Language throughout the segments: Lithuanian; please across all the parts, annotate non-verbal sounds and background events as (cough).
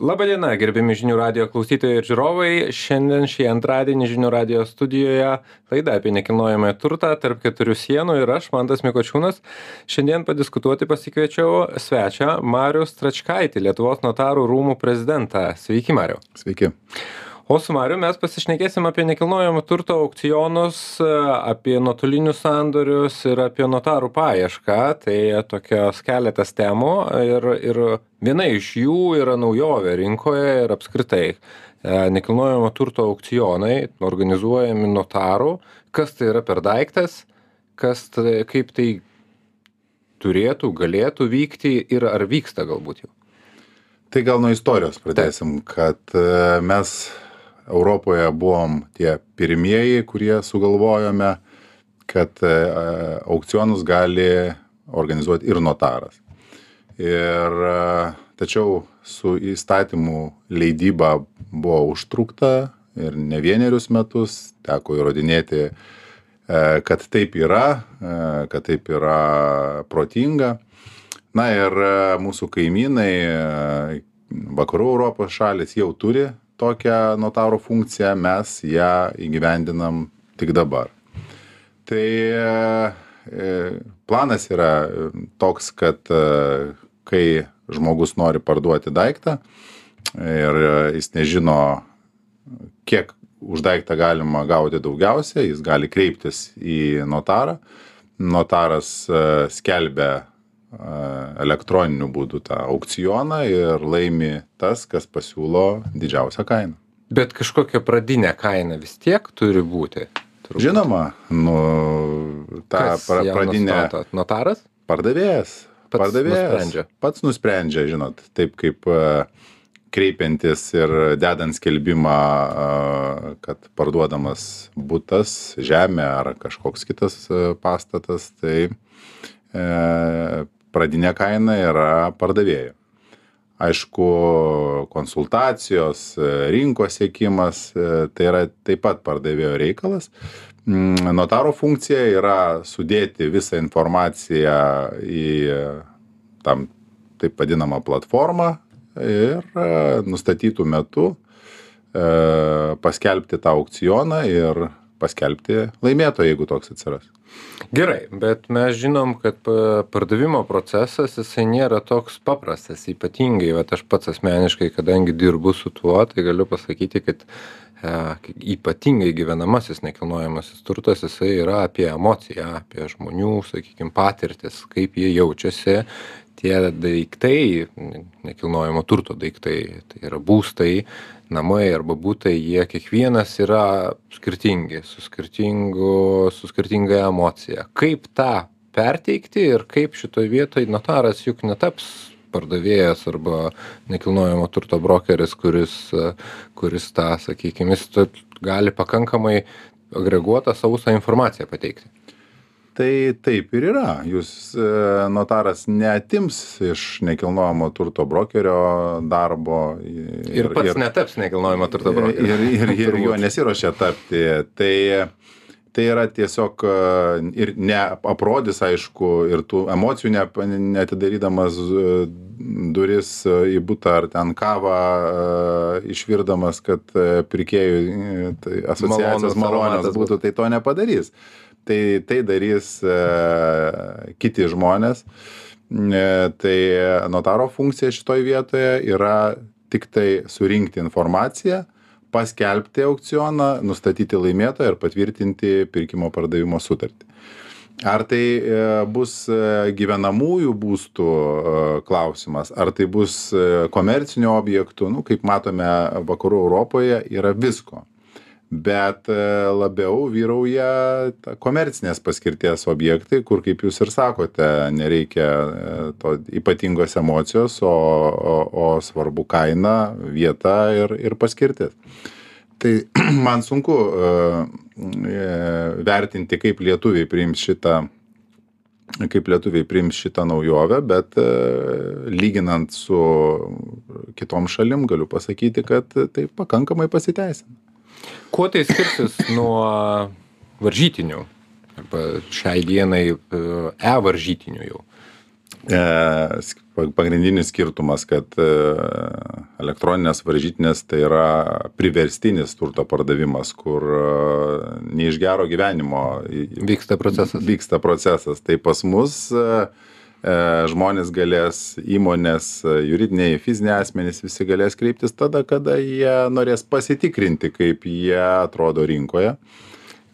Labadiena, gerbiami žinių radio klausytojai ir žiūrovai. Šiandien šį antradienį žinių radio studijoje laida apie nekilnojamąją turtą tarp keturių sienų ir aš, Mantas Mikočiūnas. Šiandien padiskutuoti pasikviečiau svečią Mariu Stračkaitį, Lietuvos notarų rūmų prezidentą. Sveiki, Mariu. Sveiki o su marium mes pasišnekėsim apie nekilnojamo turto aukcionus apie nuotolinius sandorius ir apie notarų paiešką. Tai tokios keletas temų ir ir viena iš jų yra naujovė rinkoje ir apskritai e, nekilnojamo turto aukcionai organizuojami notarų. Kas tai yra per daiktas? Kas tai kaip tai turėtų galėtų vykti ir ar vyksta galbūt jau? Tai gal nuo istorijos pradėsim, kad e, mes Europoje buvom tie pirmieji, kurie sugalvojome, kad e, aukcionus gali organizuoti ir notaras. Ir e, tačiau su įstatymų leidyba buvo užtrukta ir ne vienerius metus teko įrodinėti, e, kad taip yra, kad taip yra protinga. Na ir mūsų kaimynai, vakarų Europos šalis jau turi tokią notaro funkciją, mes ją įgyvendinam tik dabar. Tai e, planas yra toks, kad e, kai žmogus nori parduoti daiktą ir jis nežino, kiek už daiktą galima gauti daugiausia, jis gali kreiptis į notarą. Notaras e, skelbia elektroniniu būdu tą aukcioną ir laimi tas, kas pasiūlo didžiausią kainą. Bet kažkokia pradinė kaina vis tiek turi būti. Turbūt. Žinoma, nu, ta pra, pradinė. Nustato? Notaras? Pardavėjas. Pats pardavėjas. Nusprendžia. Pats nusprendžia, žinot, taip kaip uh, kreipiantis ir dedant skelbimą, kad parduodamas būtas, žemė ar kažkoks kitas pastatas, tai uh, pradinė kaina yra pardavėjo. Aišku, konsultacijos, rinkos sėkimas, tai yra taip pat pardavėjo reikalas. Mm, notaro funkcija yra sudėti visą informaciją į tam taip vadinamą platformą ir nustatytų metu paskelbti tą aukcioną ir paskelbti laimėtoją, jeigu toks atsiras. Gerai, bet mes žinom, kad pardavimo procesas jisai nėra toks paprastas, ypatingai, va, aš pats asmeniškai, kadangi dirbu su tuo, tai galiu pasakyti, kad e, ypatingai gyvenamasis nekilnojamasis turtas, jisai yra apie emociją, apie žmonių, sakykime, patirtis, kaip jie jaučiasi, tie daiktai, nekilnojamo turto daiktai, tai yra būstai, namai arba butai jie kiekvienas yra skirtingi su su skirtinga emocija. Kaip tą perteikti ir kaip šitoj vietoj notaras juk netaps pardavėjas arba nekilnojamo turto brokeris kuris kuris tą sakykim jis gali pakankamai agreguotą sausą informaciją pateikti tai taip ir yra. Jūs e, notaras neatims iš nekilnojamo turto brokerio darbo ir pats netaps nekilnojamo turto brokeriu ir ir ir juo nesiruošia tapti. Tai tai yra tiesiog e, ir neaprodys aišku ir tų emocijų ne neatidarydamas e, duris į butą ar ten kavą išvirdamas kad pirkėjui tai asociacijos malonios būtų. tai to nepadarys tai tai darys e, kiti žmonės. E, tai notaro funkcija šitoj vietoje yra tik tai surinkti informaciją, paskelbti aukcioną, nustatyti laimėtoją ir patvirtinti pirkimo pardavimo sutartį. Ar tai e, bus gyvenamųjų būstų klausimas, ar tai bus komercinių objektų, nu, kaip matome, vakarų Europoje yra visko bet e, labiau vyrauja komercinės paskirties objektai kur kaip jūs ir sakote nereikia e, to ypatingos emocijos o o o svarbu kaina vieta ir ir paskirtis. Tai (clears throat) man sunku e, vertinti kaip lietuviai priims šitą kaip lietuviai priims šitą naujovę bet lyginant su kitom šalim galiu pasakyti kad tai pakankamai pasiteisina Kuo tai skirsis nuo varžytinių? Arba šiai dienai e varžytinių jau? E, pagrindinis skirtumas, kad e, elektroninės varžytinės tai yra priverstinis turto pardavimas, kur e, ne iš gero gyvenimo vyksta procesas. Vyksta procesas. Tai pas mus žmonės galės, įmonės, juridiniai, fiziniai asmenys visi galės kreiptis tada, kada jie norės pasitikrinti, kaip jie atrodo rinkoje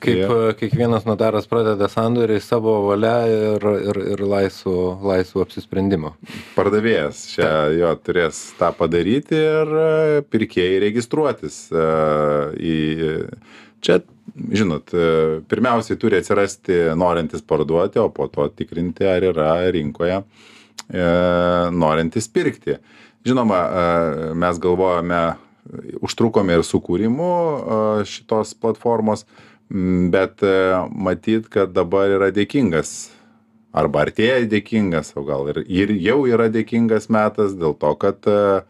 kaip ja. kiekvienas notaras pradeda sandorį savo valia ir, ir, ir laisvų, laisvų apsisprendimo. Pardavėjas čia Ta. jo turės tą padaryti ir e, pirkėjai registruotis. E, į, čia, žinot, e, pirmiausiai turi atsirasti norintis parduoti, o po to tikrinti, ar yra rinkoje norintis pirkti. Žinoma, mes galvojame, užtrukome ir sukūrimu šitos platformos, bet e, matyt, kad dabar yra dėkingas arba artėja dėkingas, o gal ir, ir jau yra dėkingas metas dėl to, kad e,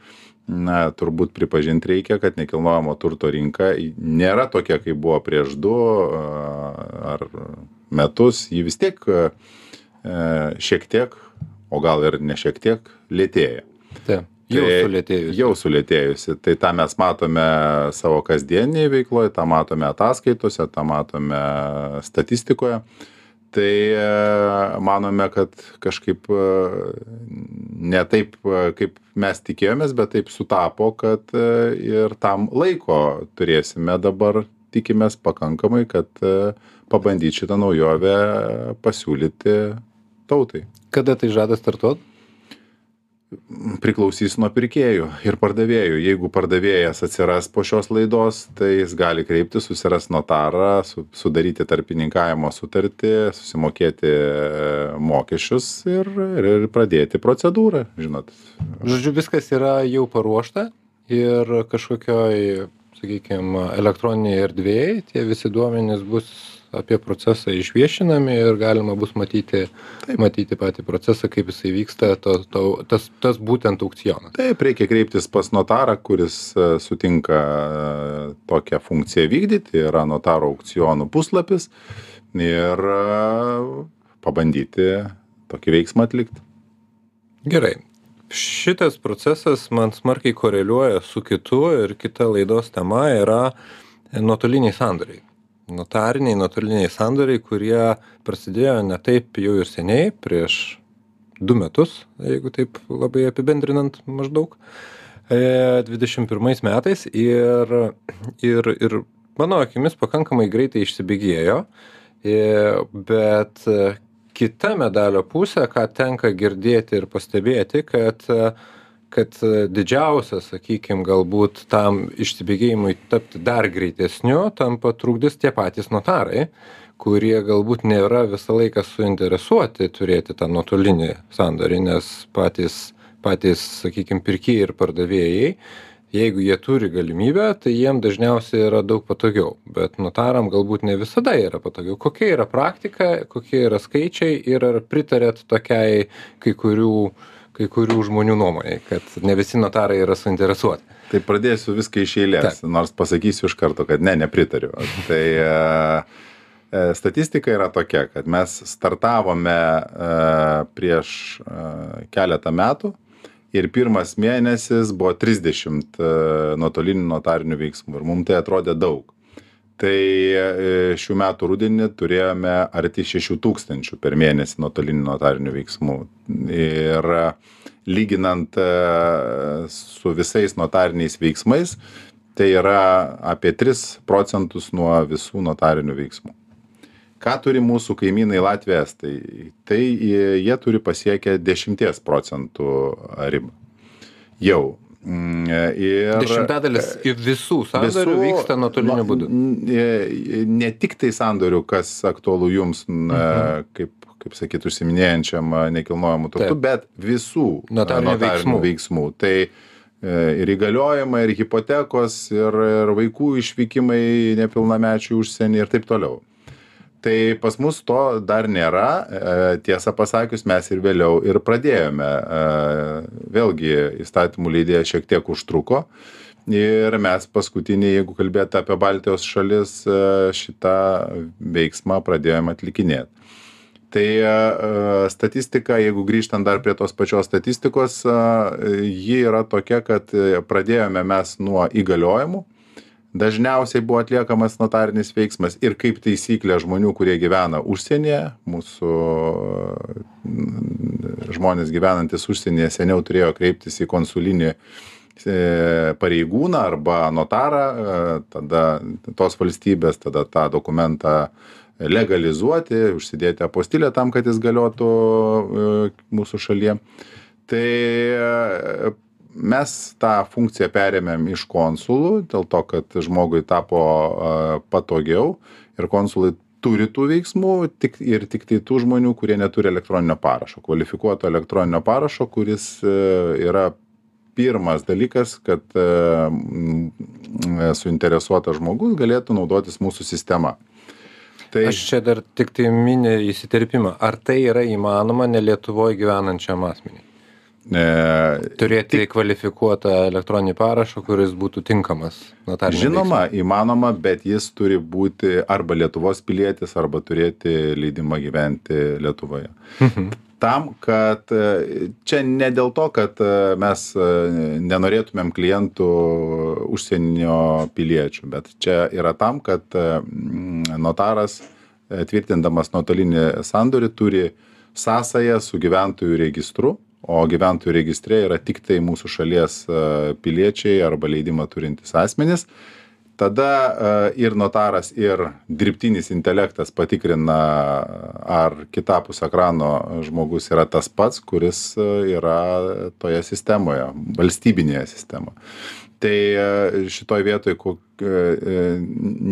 na, turbūt pripažinti reikia, kad nekilnojamo turto rinka nėra tokia, kaip buvo prieš du e, ar metus, ji vis tiek šiek tiek, o gal ir ne šiek tiek, lėtėja. Taip. Jau tai sulėtėjusi. Jau sulėtėjusi. Tai tą mes matome savo kasdienėje veikloje, tą matome ataskaitose, tą matome statistikoje. Tai e, manome, kad kažkaip e, ne taip, e, kaip mes tikėjomės, bet taip sutapo, kad ir tam laiko turėsime dabar, tikimės pakankamai, kad pabandyti šitą naujovę pasiūlyti tautai. Kada tai žada startuoti? Priklausys nuo pirkėjų ir pardavėjų. Jeigu pardavėjas atsiras po šios laidos tai jis gali kreiptis susirast notarą su sudaryti tarpininkavimo sutartį susimokėti e, mokesčius ir ir pradėti procedūrą žinot. Žodžiu viskas yra jau paruošta ir kažkokioj sakykim elektroninėj erdvėj tie visi duomenys bus apie procesą išviešinami ir galima bus matyti, Taip. matyti patį procesą, kaip jisai vyksta, to, to, tas, tas būtent aukcionas. Taip, reikia kreiptis pas notarą, kuris e, sutinka e, tokią funkciją vykdyti, yra notaro aukcionų puslapis ir e, pabandyti tokį veiksmą atlikti. Gerai. Šitas procesas man smarkiai koreliuoja su kitu ir kita laidos tema yra nuotoliniai sandoriai notariniai nuotoliniai sandoriai kurie prasidėjo ne taip jau ir seniai prieš du metus jeigu taip labai apibendrinant maždaug e, dvidešim pirmais metais. Ir ir ir mano akimis pakankamai greitai išsibėgėjo e, bet kita medalio pusė ką tenka girdėti ir pastebėti kad kad e, didžiausias sakykim galbūt tam išsibėgėjimui tapti dar greitesniu tampa trukdis tie patys notarai kurie galbūt nėra visą laiką suinteresuoti turėti tą nuotolinį sandorį nes patys patys sakykim pirkėjai ir pardavėjai jeigu jie turi galimybę tai jiem dažniausiai yra daug patogiau. Bet notaram galbūt ne visada yra patogiau. Kokia yra praktika kokie yra skaičiai ir ar pritariat tokiai kai kurių kai kurių žmonių nuomonei, kad ne visi notarai yra suinteresuoti. Tai pradėsiu viską iš eilės, Taip. nors pasakysiu iš karto, kad ne, nepritariu. Tai uh, statistika yra tokia, kad mes startavome uh, prieš keletą metų ir pirmas mėnesis buvo 30 nuotolinių notarinių veiksmų ir mums tai atrodė daug tai e, šių metų rudenį turėjome arti šešių tūkstančių per mėnesį nuotolinių notarinių veiksmų. Ir lyginant e, su visais notariniais veiksmais tai yra apie tris procentus nuo visų notarinių veiksmų. Ką turi mūsų kaimynai latviai estai? Tai jie turi pasiekę dešimties procentų ribą. Jau ir Dešimtadalis visų sandorių visų, vyksta nuotoliniu nu, būdu. Ne tik tai sandorių, kas aktualu jums, mhm. kaip, kaip sakyt, užsiminėjančiam nekilnojamų turtų, bet visų notarinių, veiksmų. veiksmų. Tai e, ir įgaliojimai, ir hipotekos, ir, ir vaikų išvykimai nepilnamečių užsienį ir taip toliau tai pas mus to dar nėra. E, tiesą pasakius mes ir vėliau ir pradėjome. E, vėlgi įstatymų leidėjas šiek tiek užtruko. Ir mes paskutinį jeigu kalbėt apie baltijos šalis e, šitą veiksmą pradėjom atlikinėt. Tai statistika, jeigu grįžtant dar prie tos pačios statistikos, ji yra tokia, kad pradėjome mes nuo įgaliojimų, dažniausiai buvo atliekamas notarinis veiksmas ir kaip taisyklė žmonių, kurie gyvena užsienyje, mūsų mm, žmonės gyvenantis užsienyje seniau turėjo kreiptis į konsulinį e, pareigūną arba notarą, e, tada tos valstybės tada tą dokumentą legalizuoti, užsidėti apostilę tam, kad jis galiotų e, mūsų šalyje. Tai mes tą funkciją perėmėm iš konsulų dėl to kad žmogui tapo patogiau ir konsulai turi tų veiksmų tik ir tiktai tų žmonių kurie neturi elektroninio parašo kvalifikuoto elektroninio parašo kuris e, yra pirmas dalykas kad e, suinteresuotas žmogus galėtų naudotis mūsų sistema Tai... Aš čia dar tik tai mini įsiterpimą. Ar tai yra įmanoma ne Lietuvoje gyvenančiam asmeniui? E, Turėti tik... kvalifikuotą elektroninį parašą, kuris būtų tinkamas Žinoma, veiksmui. įmanoma, bet jis turi būti arba Lietuvos pilietis, arba turėti leidimą gyventi Lietuvoje. Mhm. Tam, kad e, čia ne dėl to, kad e, mes nenorėtumėm klientų užsienio piliečių, bet čia yra tam, kad notaras tvirtindamas nuotolinį sandorį turi sąsają su gyventojų registru o gyventojų registre yra tiktai mūsų šalies e, piliečiai arba leidimą turintys asmenys. Tada e, ir notaras ir dirbtinis intelektas patikrina ar kitapus ekrano žmogus yra tas pats kuris e, yra toje sistemoje valstybinėje sistemoje tai e, šitoj vietoj ko e, e,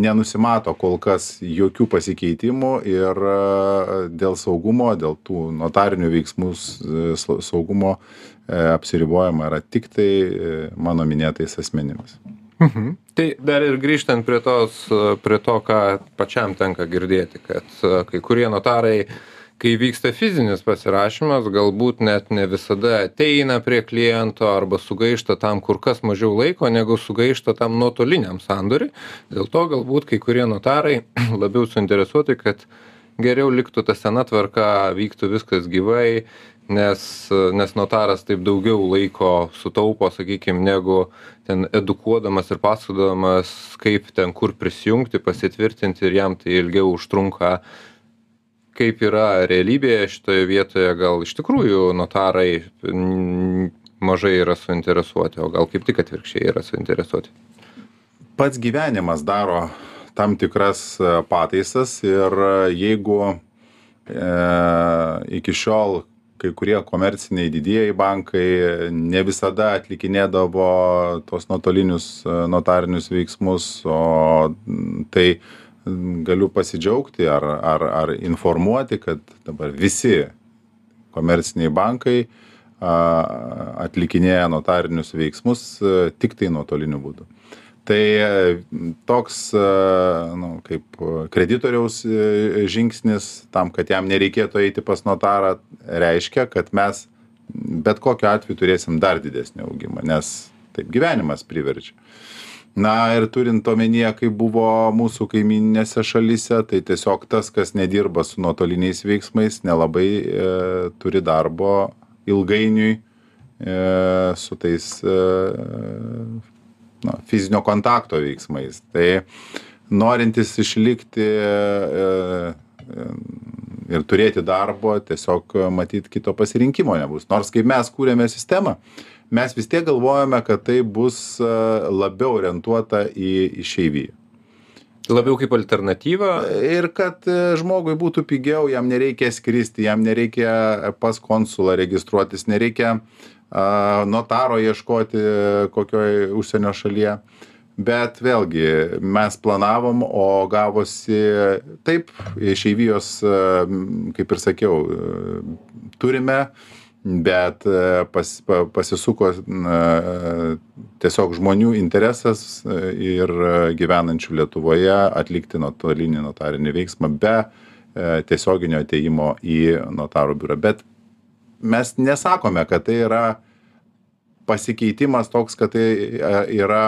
nenusimato kol kas jokių pasikeitimų ir dėl saugumo dėl tų notarinių veiksmų saugumo apsiribojama yra tiktai mano minėtais asmenimis Mhm. Tai dar ir grįžtant prie, tos, prie to, ką pačiam tenka girdėti, kad kai kurie notarai uh, kai vyksta fizinis pasirašymas galbūt net ne visada ateina prie kliento arba sugaišta tam kur kas mažiau laiko negu sugaišta tam nuotoliniam sandoriui. Dėl to galbūt kai kurie notarai (clears throat) labiau suinteresuoti kad geriau liktų ta sena tvarka vyktų viskas gyvai nes nes notaras taip daugiau laiko sutaupo sakykim negu ten edukuodamas ir pasakodamas kaip ten kur prisijungti pasitvirtinti ir jam tai ilgiau užtrunka kaip yra realybėje šitoje vietoje gal iš tikrųjų notarai mažai yra suinteresuoti, o gal kaip tik atvirkščiai yra suinteresuoti? Pats gyvenimas daro tam tikras e, pataisas ir e, jeigu e, iki šiol kai kurie komerciniai didieji bankai ne visada atlikinėdavo tos nuotolinius e, notarinius veiksmus, o tai galiu pasidžiaugti ar, ar, ar informuoti, kad dabar visi komerciniai bankai atlikinėja notarinius veiksmus tik tai nuotoliniu būdu. Tai toks, nu, kaip kreditoriaus e, žingsnis tam, kad jam nereikėtų eiti pas notarą, reiškia, kad mes bet kokiu atveju turėsim dar didesnį augimą, nes taip gyvenimas priverčia na ir turint omenyje kaip buvo mūsų kaimyninėse šalyse tai tiesiog tas kas nedirba su nuotoliniais veiksmais nelabai e, turi darbo ilgainiui e, su tais e, na, fizinio kontakto veiksmais. Tai norintis išlikti ir turėti darbo, tiesiog matyt kito pasirinkimo nebus. Nors kaip mes kūrėme sistemą, mes vis tiek galvojame, kad tai bus e, labiau orientuota į išeiviją. Labiau kaip alternatyva. Ir kad e, žmogui būtų pigiau, jam nereikia skristi, jam nereikia pas konsulą registruotis, nereikia uh, notaro ieškoti kokioj užsienio šalyje. Bet vėlgi mes planavom, o gavosi taip, išeivijos, kaip ir sakiau, turime uh, bet e, pas, pa, pasisuko na, tiesiog žmonių interesas e, ir gyvenančių Lietuvoje atlikti nuotolinį notarinį veiksmą be e, tiesioginio ateimo į notarų biurą. Bet mes nesakome, kad tai yra pasikeitimas toks, kad tai yra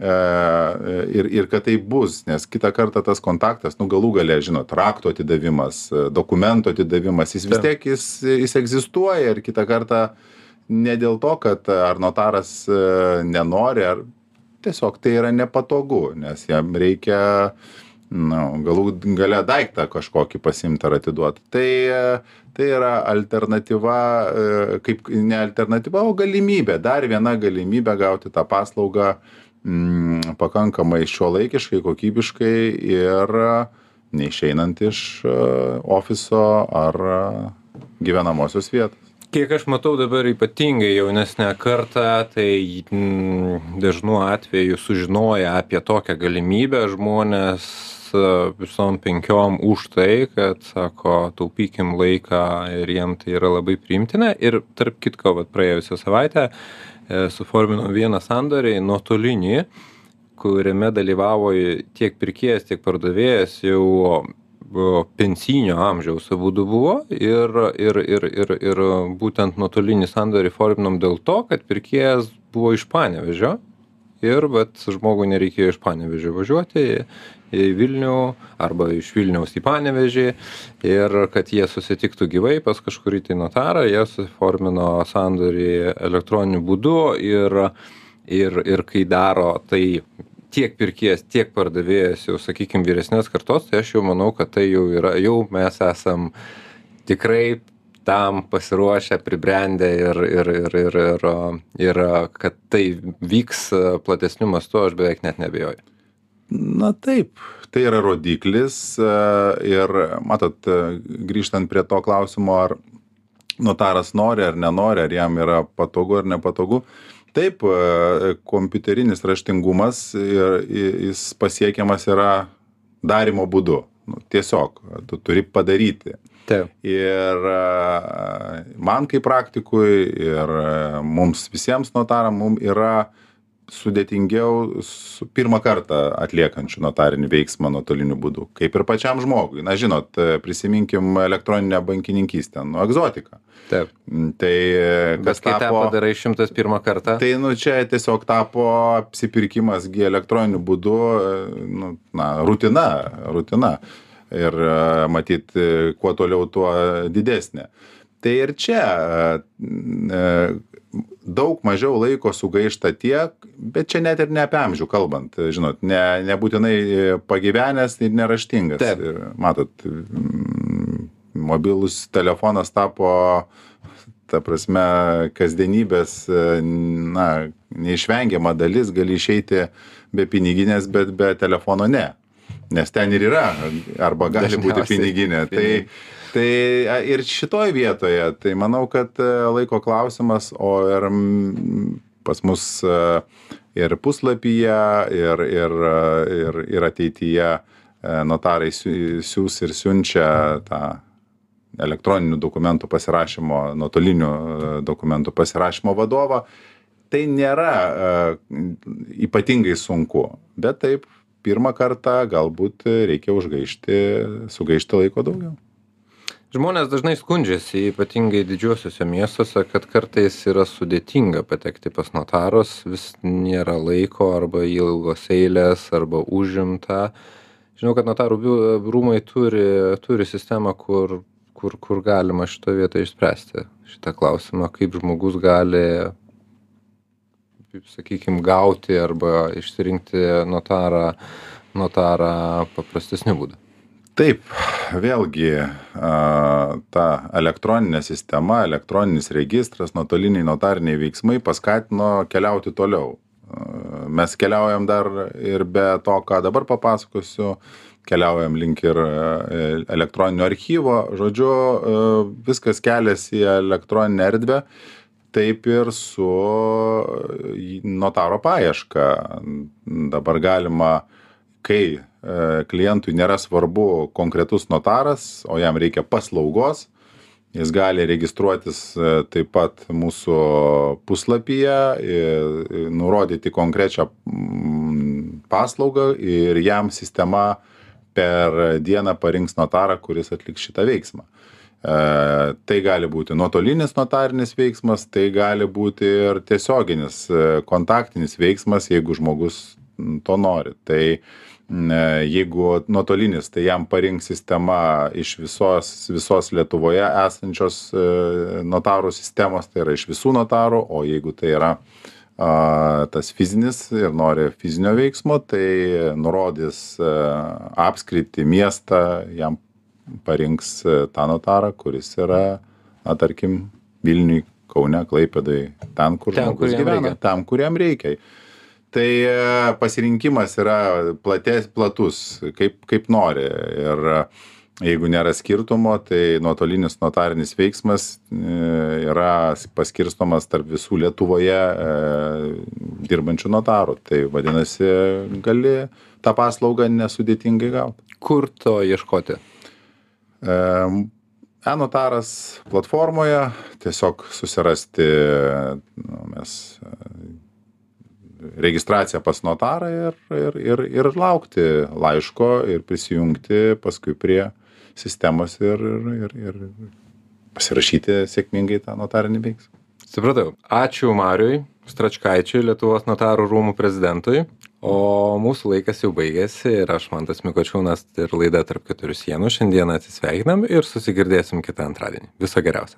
ir, ir kad tai bus, nes kitą kartą tas kontaktas, nu galų gale, žinot, rakto atidavimas, dokumento atidavimas, jis vis tiek jis, jis egzistuoja ir kitą kartą ne dėl to, kad ar notaras nenori, ar tiesiog tai yra nepatogu, nes jam reikia nu, galų gale daiktą kažkokį pasimti ar atiduoti. Tai, tai yra alternatyva, kaip ne alternatyva, o galimybė, dar viena galimybė gauti tą paslaugą pakankamai šiuolaikiškai, kokybiškai ir neišeinant iš ofiso ar gyvenamosios vietos. Kiek aš matau dabar ypatingai jaunesnę kartą, tai mm, dažnu atveju sužinoja apie tokią galimybę žmonės visom penkiom už tai, kad, sako, taupykim laiką ir jiem tai yra labai priimtina. Ir tarp kitko, vat, praėjusią savaitę E, suforminom vieną sandorį nuotolinį, kuriame dalyvavo tiek pirkėjas, tiek pardavėjas jau pensinio amžiaus abudu buvo ir, ir, ir, ir, ir būtent nuotolinį sandorį forminom dėl to, kad pirkėjas buvo iš Panevežio ir vat žmogui nereikėjo iš Panevežio važiuoti į Vilnių arba iš Vilniaus į Panevežį. Ir kad jie susitiktų gyvai pas kažkurį tai notarą, jie suformino sandorį elektroniniu būdu ir, ir, ir kai daro tai tiek pirkėjas, tiek pardavėjas jau, sakykime, vyresnės kartos, tai aš jau manau, kad tai jau yra, jau mes esam tikrai tam pasiruošę, pribrendę ir, ir, ir, ir, ir, ir kad tai vyks platesniu mastu, aš beveik net nebejoju na taip tai yra rodiklis e, ir matot e, grįžtant prie to klausimo ar notaras nori ar nenori ar jam yra patogu ar nepatogu taip e, kompiuterinis raštingumas ir jis pasiekiamas yra darymo būdu nu, tiesiog tu turi padaryti Taip. Ir man kaip praktikui ir mums visiems notaram mums yra sudėtingiau su pirmą kartą atliekančiu notarinį veiksmą nuotoliniu būdu kaip ir pačiam žmogui. Na žinot prisiminkim elektroninę bankininkystę nu egzotika taip. Mm, tai kas kai tą padarai šimtas pirmą kartą? Tai nu čia tiesiog tapo apsipirkimas gi elektroniniu būdu nu na rutina rutina. Ir matyt kuo toliau tuo didesnė. Tai ir čia daug mažiau laiko sugaišta tie bet čia net ir ne apie amžių kalbant žinot ne nebūtinai pagyvenęs ir neraštingas. Ir matot mm, mobilus telefonas tapo ta prasme kasdienybės na neišvengiama dalis gali išeiti be piniginės bet be telefono ne nes ten ir yra arba gali būti piniginė. Tai tai ir šitoj vietoje tai manau kad e, laiko klausimas o ir pas mus e, ir puslapyje ir ir e, ir ir ateityje notarai siųs ir siunčia tą elektroninių dokumentų pasirašymo nuotolinių dokumentų pasirašymo vadovą. Tai nėra ypatingai sunku bet taip pirmą kartą galbūt reikia užgaišti sugaišti laiko daugiau. Žmonės dažnai skundžiasi ypatingai didžiuosiuose miestuose kad kartais yra sudėtinga patekti pas notarus vis nėra laiko arba ilgos eilės arba užimta. Žinau kad notarų rūmai turi turi sistemą kur kur kur galima šitoj vietoj išspręsti šitą klausimą kaip žmogus gali kaip sakykim gauti arba išsirinkti notarą notarą paprastesniu būdu? Taip vėlgi ta elektroninė sistema elektroninis registras nuotoliniai notariniai veiksmai paskatino keliauti toliau. Mes keliaujam dar ir be to ką dabar papasakosiu. Keliaujam link ir elektroninio archyvo. Žodžiu viskas keliasi į elektroninę erdvę taip ir su notaro paieška dabar galima kai E, klientui nėra svarbu konkretus notaras, o jam reikia paslaugos, jis gali registruotis e, taip pat mūsų puslapyje, nurodyti konkrečią mm, paslaugą ir jam sistema per dieną parinks notarą, kuris atliks šitą veiksmą. E, tai gali būti nuotolinis notarinis veiksmas, tai gali būti ir tiesioginis kontaktinis veiksmas, jeigu žmogus to nori. Tai jeigu nuotolinis, tai jam parinks sistema iš visos, visos Lietuvoje esančios e, notarų sistemos, tai yra iš visų notarų, o jeigu tai yra tas fizinis ir nori fizinio veiksmo, tai nurodys apskritį miestą, jam parinks e, tą notarą, kuris yra, na, tarkim, Vilniui, Kaune, Klaipėdai, ten, kur Ten, žmogus gyvena, reikia. tam, kur jam reikia. Tai e, pasirinkimas yra plates, platus, kaip, kaip nori. Ir e, jeigu nėra skirtumo, tai nuotolinis notarinis veiksmas yra paskirstomas tarp visų Lietuvoje dirbančių notarų. Tai vadinasi, gali tą paslaugą nesudėtingai gauti. Kur to ieškoti? E-notaras platformoje, tiesiog susirasti nu, mes e, registraciją pas notarą ir, ir, ir, ir laukti laiško ir prisijungti paskui prie sistemos ir, ir, ir, ir pasirašyti sėkmingai tą notarinį veiksmą. Supratau. Ačiū Mariui Stračkaičiui, Lietuvos notarų rūmų prezidentui. O mūsų laikas jau baigėsi ir aš Mantas Mikočiūnas ir laida tarp keturių sienų. Šiandieną atsisveikinam ir susigirdėsim kitą antradienį. Viso geriausio.